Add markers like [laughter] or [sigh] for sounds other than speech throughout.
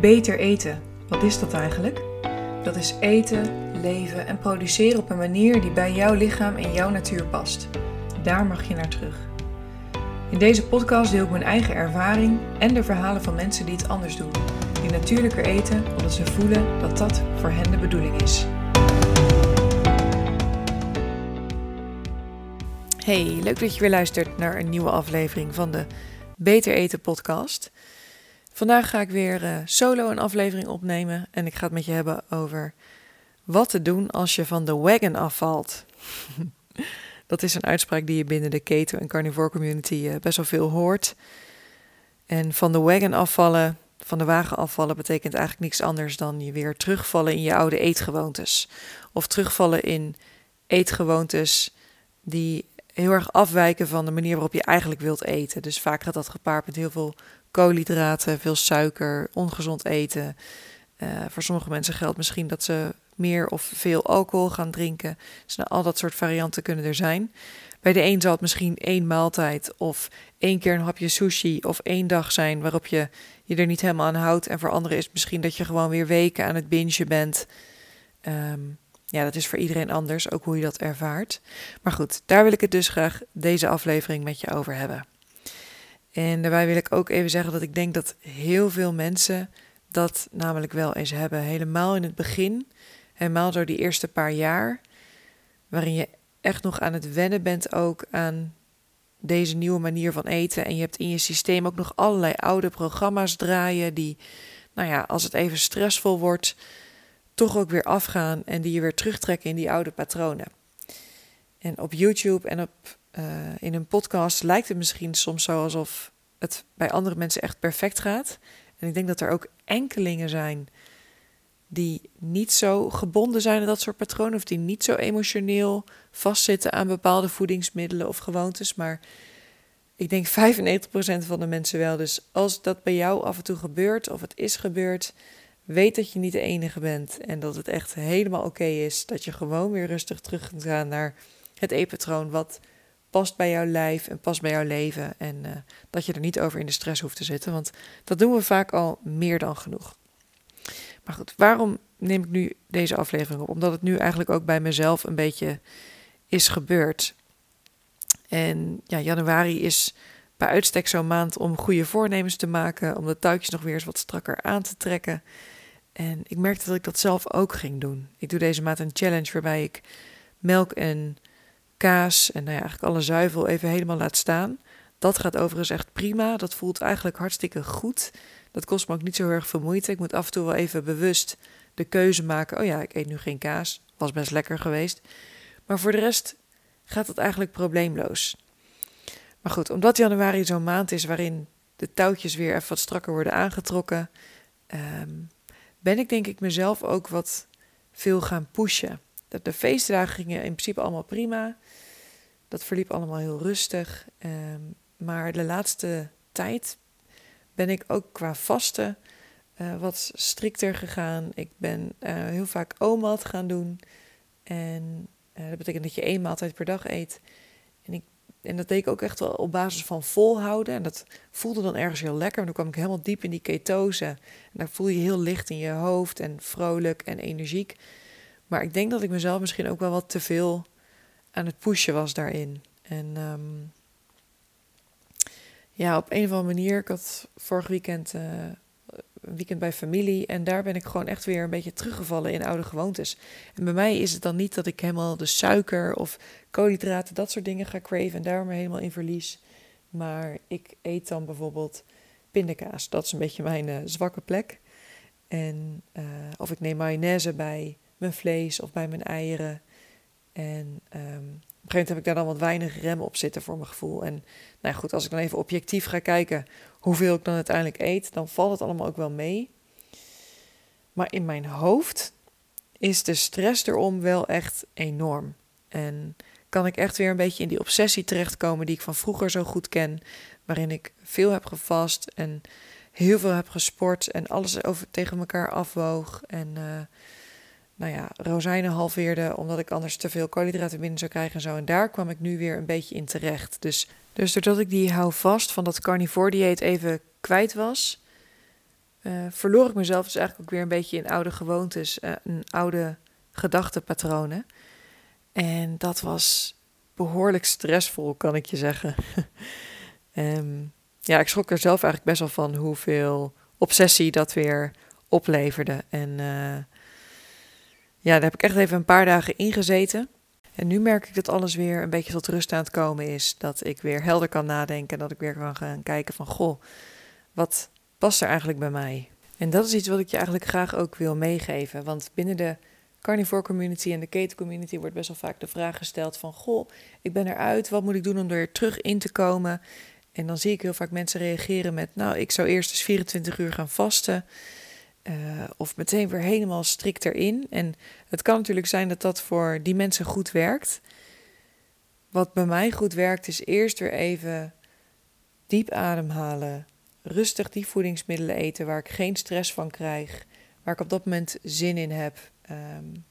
Beter eten, wat is dat eigenlijk? Dat is eten, leven en produceren op een manier die bij jouw lichaam en jouw natuur past. Daar mag je naar terug. In deze podcast deel ik mijn eigen ervaring en de verhalen van mensen die het anders doen. Die natuurlijker eten omdat ze voelen dat dat voor hen de bedoeling is. Hey, leuk dat je weer luistert naar een nieuwe aflevering van de Beter Eten podcast. Vandaag ga ik weer uh, solo een aflevering opnemen en ik ga het met je hebben over wat te doen als je van de wagon afvalt. [laughs] dat is een uitspraak die je binnen de keto- en carnivore community uh, best wel veel hoort. En van de wagon afvallen, van de wagen afvallen, betekent eigenlijk niks anders dan je weer terugvallen in je oude eetgewoontes. Of terugvallen in eetgewoontes die heel erg afwijken van de manier waarop je eigenlijk wilt eten. Dus vaak gaat dat gepaard met heel veel koolhydraten, veel suiker, ongezond eten. Uh, voor sommige mensen geldt misschien dat ze meer of veel alcohol gaan drinken. Dus nou, al dat soort varianten kunnen er zijn. Bij de een zal het misschien één maaltijd of één keer een hapje sushi of één dag zijn waarop je je er niet helemaal aan houdt. En voor anderen is het misschien dat je gewoon weer weken aan het bingen bent. Um, ja, dat is voor iedereen anders, ook hoe je dat ervaart. Maar goed, daar wil ik het dus graag deze aflevering met je over hebben. En daarbij wil ik ook even zeggen dat ik denk dat heel veel mensen dat namelijk wel eens hebben. Helemaal in het begin, helemaal door die eerste paar jaar, waarin je echt nog aan het wennen bent ook aan deze nieuwe manier van eten. En je hebt in je systeem ook nog allerlei oude programma's draaien die, nou ja, als het even stressvol wordt, toch ook weer afgaan en die je weer terugtrekken in die oude patronen. En op YouTube en op, uh, in een podcast lijkt het misschien soms zo alsof het bij andere mensen echt perfect gaat. En ik denk dat er ook enkelingen zijn die niet zo gebonden zijn aan dat soort patronen, of die niet zo emotioneel vastzitten aan bepaalde voedingsmiddelen of gewoontes. Maar ik denk 95% van de mensen wel. Dus als dat bij jou af en toe gebeurt, of het is gebeurd, Weet dat je niet de enige bent en dat het echt helemaal oké is. Dat je gewoon weer rustig terug kunt gaan naar het eetpatroon wat past bij jouw lijf en past bij jouw leven. En uh, dat je er niet over in de stress hoeft te zitten, want dat doen we vaak al meer dan genoeg. Maar goed, waarom neem ik nu deze aflevering op? Omdat het nu eigenlijk ook bij mezelf een beetje is gebeurd. En ja, januari is bij uitstek zo'n maand om goede voornemens te maken, om de touwtjes nog weer eens wat strakker aan te trekken. En ik merkte dat ik dat zelf ook ging doen. Ik doe deze maand een challenge waarbij ik melk en kaas en nou ja, eigenlijk alle zuivel even helemaal laat staan. Dat gaat overigens echt prima. Dat voelt eigenlijk hartstikke goed. Dat kost me ook niet zo erg veel moeite. Ik moet af en toe wel even bewust de keuze maken. Oh ja, ik eet nu geen kaas. Was best lekker geweest. Maar voor de rest gaat het eigenlijk probleemloos. Maar goed, omdat januari zo'n maand is waarin de touwtjes weer even wat strakker worden aangetrokken, um, ben ik denk ik mezelf ook wat veel gaan pushen. De, de feestdagen gingen in principe allemaal prima. Dat verliep allemaal heel rustig. Ehm, maar de laatste tijd ben ik ook qua vasten uh, wat strikter gegaan. Ik ben uh, heel vaak OMAD gaan doen. En uh, dat betekent dat je één maaltijd per dag eet. En ik en dat deed ik ook echt wel op basis van volhouden. En dat voelde dan ergens heel lekker. En toen kwam ik helemaal diep in die ketose. En dan voel je heel licht in je hoofd en vrolijk en energiek. Maar ik denk dat ik mezelf misschien ook wel wat te veel aan het pushen was daarin. En um, ja, op een of andere manier. Ik had vorig weekend een weekend bij familie. En daar ben ik gewoon echt weer een beetje teruggevallen in oude gewoontes. En bij mij is het dan niet dat ik helemaal de suiker of koolhydraten, dat soort dingen ga craven en daar me helemaal in verlies. Maar ik eet dan bijvoorbeeld pindakaas. Dat is een beetje mijn uh, zwakke plek. En, uh, of ik neem mayonaise bij mijn vlees of bij mijn eieren. En um, een gegeven moment heb ik daar dan wat weinig rem op zitten voor mijn gevoel. En nou goed, als ik dan even objectief ga kijken hoeveel ik dan uiteindelijk eet, dan valt het allemaal ook wel mee. Maar in mijn hoofd is de stress erom wel echt enorm. En kan ik echt weer een beetje in die obsessie terechtkomen die ik van vroeger zo goed ken, waarin ik veel heb gevast en heel veel heb gesport en alles over tegen elkaar afwoog en uh, nou ja, rozijnen halveerde omdat ik anders te veel koolhydraten binnen zou krijgen en zo. En daar kwam ik nu weer een beetje in terecht. Dus, dus doordat ik die hou vast van dat carnivore dieet even kwijt was, uh, verloor ik mezelf dus eigenlijk ook weer een beetje in oude gewoontes, uh, een oude gedachtepatronen. En dat was behoorlijk stressvol, kan ik je zeggen. um, [laughs] ja, ik schrok er zelf eigenlijk best wel van hoeveel obsessie dat weer opleverde. En uh, ja, daar heb ik echt even een paar dagen ingezeten. En nu merk ik dat alles weer een beetje tot rust aan het komen is. Dat ik weer helder kan nadenken. Dat ik weer kan gaan kijken van, goh, wat past er eigenlijk bij mij? En dat is iets wat ik je eigenlijk graag ook wil meegeven. Want binnen de carnivore community en de keten community wordt best wel vaak de vraag gesteld van... Goh, ik ben eruit, wat moet ik doen om er terug in te komen? En dan zie ik heel vaak mensen reageren met... Nou, ik zou eerst eens 24 uur gaan vasten... Uh, of meteen weer helemaal strikt erin. En het kan natuurlijk zijn dat dat voor die mensen goed werkt. Wat bij mij goed werkt, is eerst weer even diep ademhalen. Rustig die voedingsmiddelen eten waar ik geen stress van krijg. Waar ik op dat moment zin in heb. Um,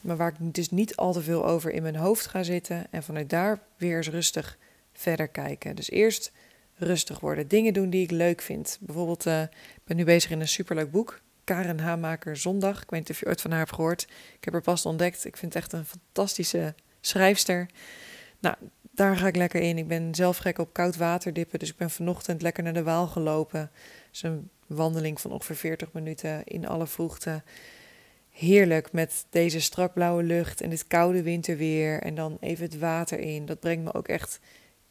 maar waar ik dus niet al te veel over in mijn hoofd ga zitten. En vanuit daar weer eens rustig verder kijken. Dus eerst rustig worden. Dingen doen die ik leuk vind. Bijvoorbeeld, uh, ik ben nu bezig in een superleuk boek. Karen Hamaker Zondag. Ik weet niet of je ooit van haar hebt gehoord. Ik heb haar pas ontdekt. Ik vind het echt een fantastische schrijfster. Nou, daar ga ik lekker in. Ik ben zelf gek op koud water dippen. Dus ik ben vanochtend lekker naar de Waal gelopen. Dus een wandeling van ongeveer 40 minuten in alle vroegte. Heerlijk met deze strak blauwe lucht en dit koude winterweer. En dan even het water in. Dat brengt me ook echt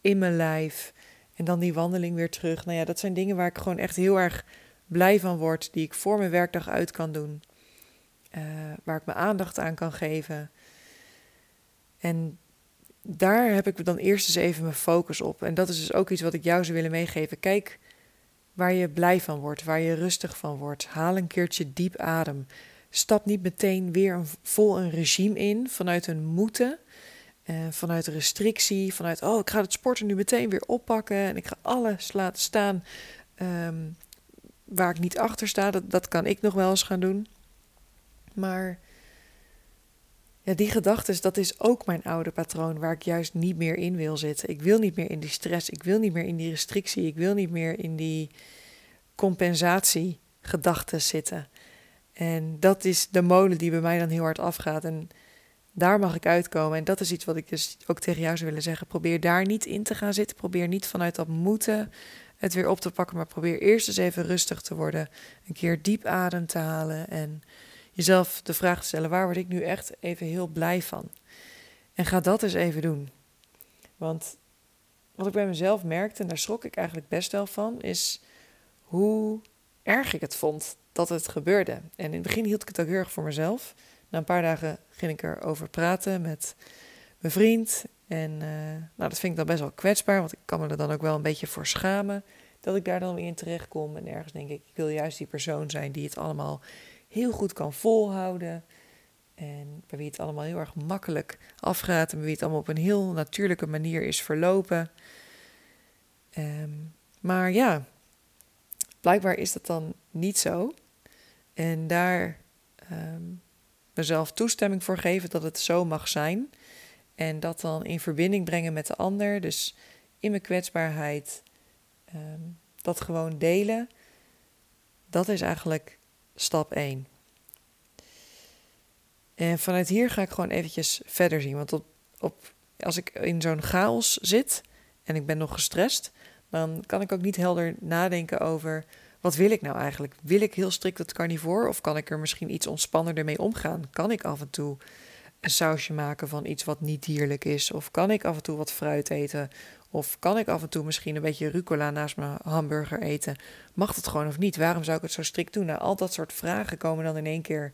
in mijn lijf. En dan die wandeling weer terug. Nou ja, dat zijn dingen waar ik gewoon echt heel erg blij van word. Die ik voor mijn werkdag uit kan doen. Uh, waar ik mijn aandacht aan kan geven. En daar heb ik dan eerst eens even mijn focus op. En dat is dus ook iets wat ik jou zou willen meegeven. Kijk waar je blij van wordt, waar je rustig van wordt. Haal een keertje diep adem. Stap niet meteen weer vol een regime in vanuit een moeten. Uh, vanuit restrictie, vanuit oh, ik ga het sporten nu meteen weer oppakken en ik ga alles laten staan um, waar ik niet achter sta. Dat, dat kan ik nog wel eens gaan doen. Maar ja, die gedachten, dat is ook mijn oude patroon waar ik juist niet meer in wil zitten. Ik wil niet meer in die stress, ik wil niet meer in die restrictie, ik wil niet meer in die compensatiegedachten zitten. En dat is de molen die bij mij dan heel hard afgaat. En daar mag ik uitkomen. En dat is iets wat ik dus ook tegen jou zou willen zeggen. Probeer daar niet in te gaan zitten. Probeer niet vanuit dat moeten het weer op te pakken. Maar probeer eerst eens even rustig te worden. Een keer diep adem te halen. En jezelf de vraag te stellen: waar word ik nu echt even heel blij van? En ga dat eens even doen. Want wat ik bij mezelf merkte, en daar schrok ik eigenlijk best wel van, is hoe erg ik het vond dat het gebeurde. En in het begin hield ik het ook heel erg voor mezelf. Na een paar dagen ging ik erover praten met mijn vriend. En uh, nou, dat vind ik dan best wel kwetsbaar, want ik kan me er dan ook wel een beetje voor schamen dat ik daar dan weer in terecht kom. En ergens denk ik, ik wil juist die persoon zijn die het allemaal heel goed kan volhouden. En bij wie het allemaal heel erg makkelijk afgaat. En bij wie het allemaal op een heel natuurlijke manier is verlopen. Um, maar ja, blijkbaar is dat dan niet zo. En daar um, mezelf toestemming voor geven dat het zo mag zijn. En dat dan in verbinding brengen met de ander. Dus in mijn kwetsbaarheid um, dat gewoon delen. Dat is eigenlijk stap 1. En vanuit hier ga ik gewoon eventjes verder zien. Want op, op, als ik in zo'n chaos zit en ik ben nog gestrest, dan kan ik ook niet helder nadenken over wat wil ik nou eigenlijk? Wil ik heel strikt het carnivore of kan ik er misschien iets ontspannender mee omgaan? Kan ik af en toe een sausje maken van iets wat niet dierlijk is? Of kan ik af en toe wat fruit eten? Of kan ik af en toe misschien een beetje rucola naast mijn hamburger eten? Mag dat gewoon of niet? Waarom zou ik het zo strikt doen? Nou, al dat soort vragen komen dan in één keer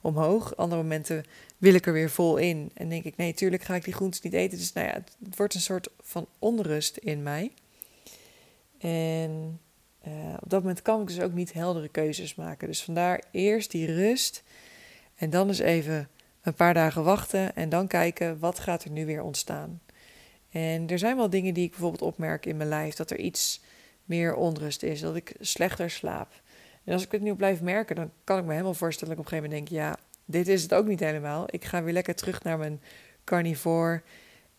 omhoog. Andere momenten wil ik er weer vol in. En denk ik, nee, tuurlijk ga ik die groentes niet eten. Dus nou ja, het wordt een soort van onrust in mij. En uh, op dat moment kan ik dus ook niet heldere keuzes maken. Dus vandaar eerst die rust. En dan eens even een paar dagen wachten. En dan kijken, wat gaat er nu weer ontstaan? En er zijn wel dingen die ik bijvoorbeeld opmerk in mijn lijf. Dat er iets meer onrust is. Dat ik slechter slaap. En als ik het nu blijf merken, dan kan ik me helemaal voorstellen dat ik op een gegeven moment denk... Ja, dit is het ook niet helemaal. Ik ga weer lekker terug naar mijn carnivore.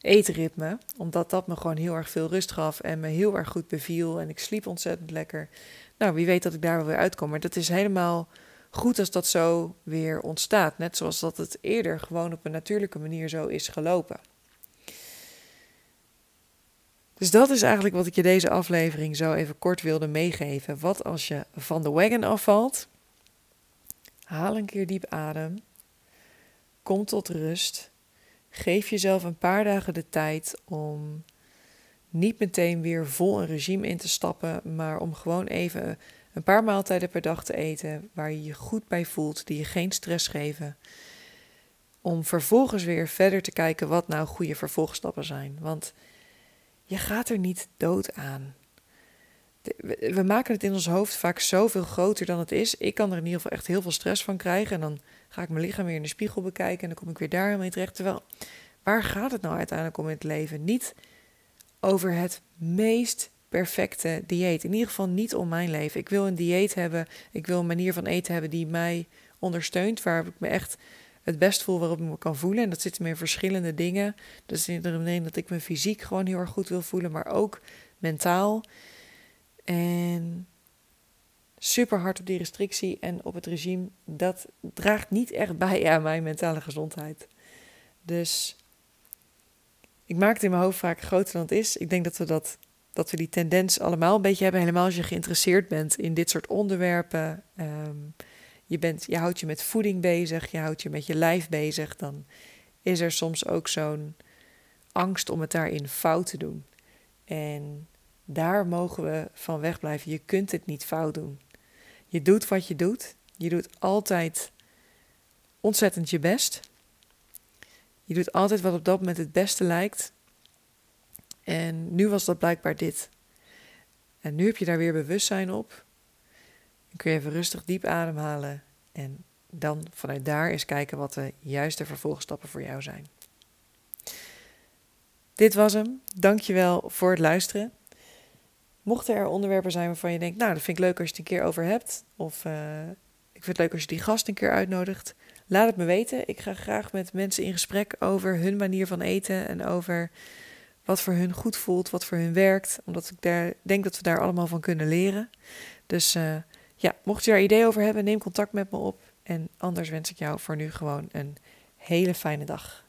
Eetritme, omdat dat me gewoon heel erg veel rust gaf en me heel erg goed beviel en ik sliep ontzettend lekker. Nou, wie weet dat ik daar wel weer uitkom, maar dat is helemaal goed als dat zo weer ontstaat, net zoals dat het eerder gewoon op een natuurlijke manier zo is gelopen. Dus dat is eigenlijk wat ik je deze aflevering zo even kort wilde meegeven. Wat als je van de wagon afvalt? Haal een keer diep adem. Kom tot rust. Geef jezelf een paar dagen de tijd om niet meteen weer vol een regime in te stappen, maar om gewoon even een paar maaltijden per dag te eten waar je je goed bij voelt, die je geen stress geven. Om vervolgens weer verder te kijken wat nou goede vervolgstappen zijn. Want je gaat er niet dood aan. We maken het in ons hoofd vaak zoveel groter dan het is. Ik kan er in ieder geval echt heel veel stress van krijgen. En dan ga ik mijn lichaam weer in de spiegel bekijken en dan kom ik weer daarmee terecht. Terwijl, waar gaat het nou uiteindelijk om in het leven? Niet over het meest perfecte dieet. In ieder geval niet om mijn leven. Ik wil een dieet hebben. Ik wil een manier van eten hebben die mij ondersteunt. Waar ik me echt het best voel waarop ik me kan voelen. En dat zit in verschillende dingen. Dat zit erin dat ik me fysiek gewoon heel erg goed wil voelen, maar ook mentaal. En super hard op die restrictie en op het regime, dat draagt niet echt bij aan mijn mentale gezondheid. Dus ik maak het in mijn hoofd vaak groter dan het is. Ik denk dat we, dat, dat we die tendens allemaal een beetje hebben, helemaal als je geïnteresseerd bent in dit soort onderwerpen. Ehm, je, bent, je houdt je met voeding bezig, je houdt je met je lijf bezig, dan is er soms ook zo'n angst om het daarin fout te doen. En daar mogen we van wegblijven. Je kunt het niet fout doen. Je doet wat je doet. Je doet altijd ontzettend je best. Je doet altijd wat op dat moment het beste lijkt. En nu was dat blijkbaar dit. En nu heb je daar weer bewustzijn op. Dan kun je even rustig diep ademhalen en dan vanuit daar eens kijken wat de juiste vervolgstappen voor jou zijn. Dit was hem. Dankjewel voor het luisteren. Mochten er onderwerpen zijn waarvan je denkt, nou, dat vind ik leuk als je het een keer over hebt, of uh, ik vind het leuk als je die gast een keer uitnodigt, laat het me weten. Ik ga graag met mensen in gesprek over hun manier van eten en over wat voor hun goed voelt, wat voor hun werkt, omdat ik daar, denk dat we daar allemaal van kunnen leren. Dus uh, ja, mocht je daar ideeën over hebben, neem contact met me op. En anders wens ik jou voor nu gewoon een hele fijne dag.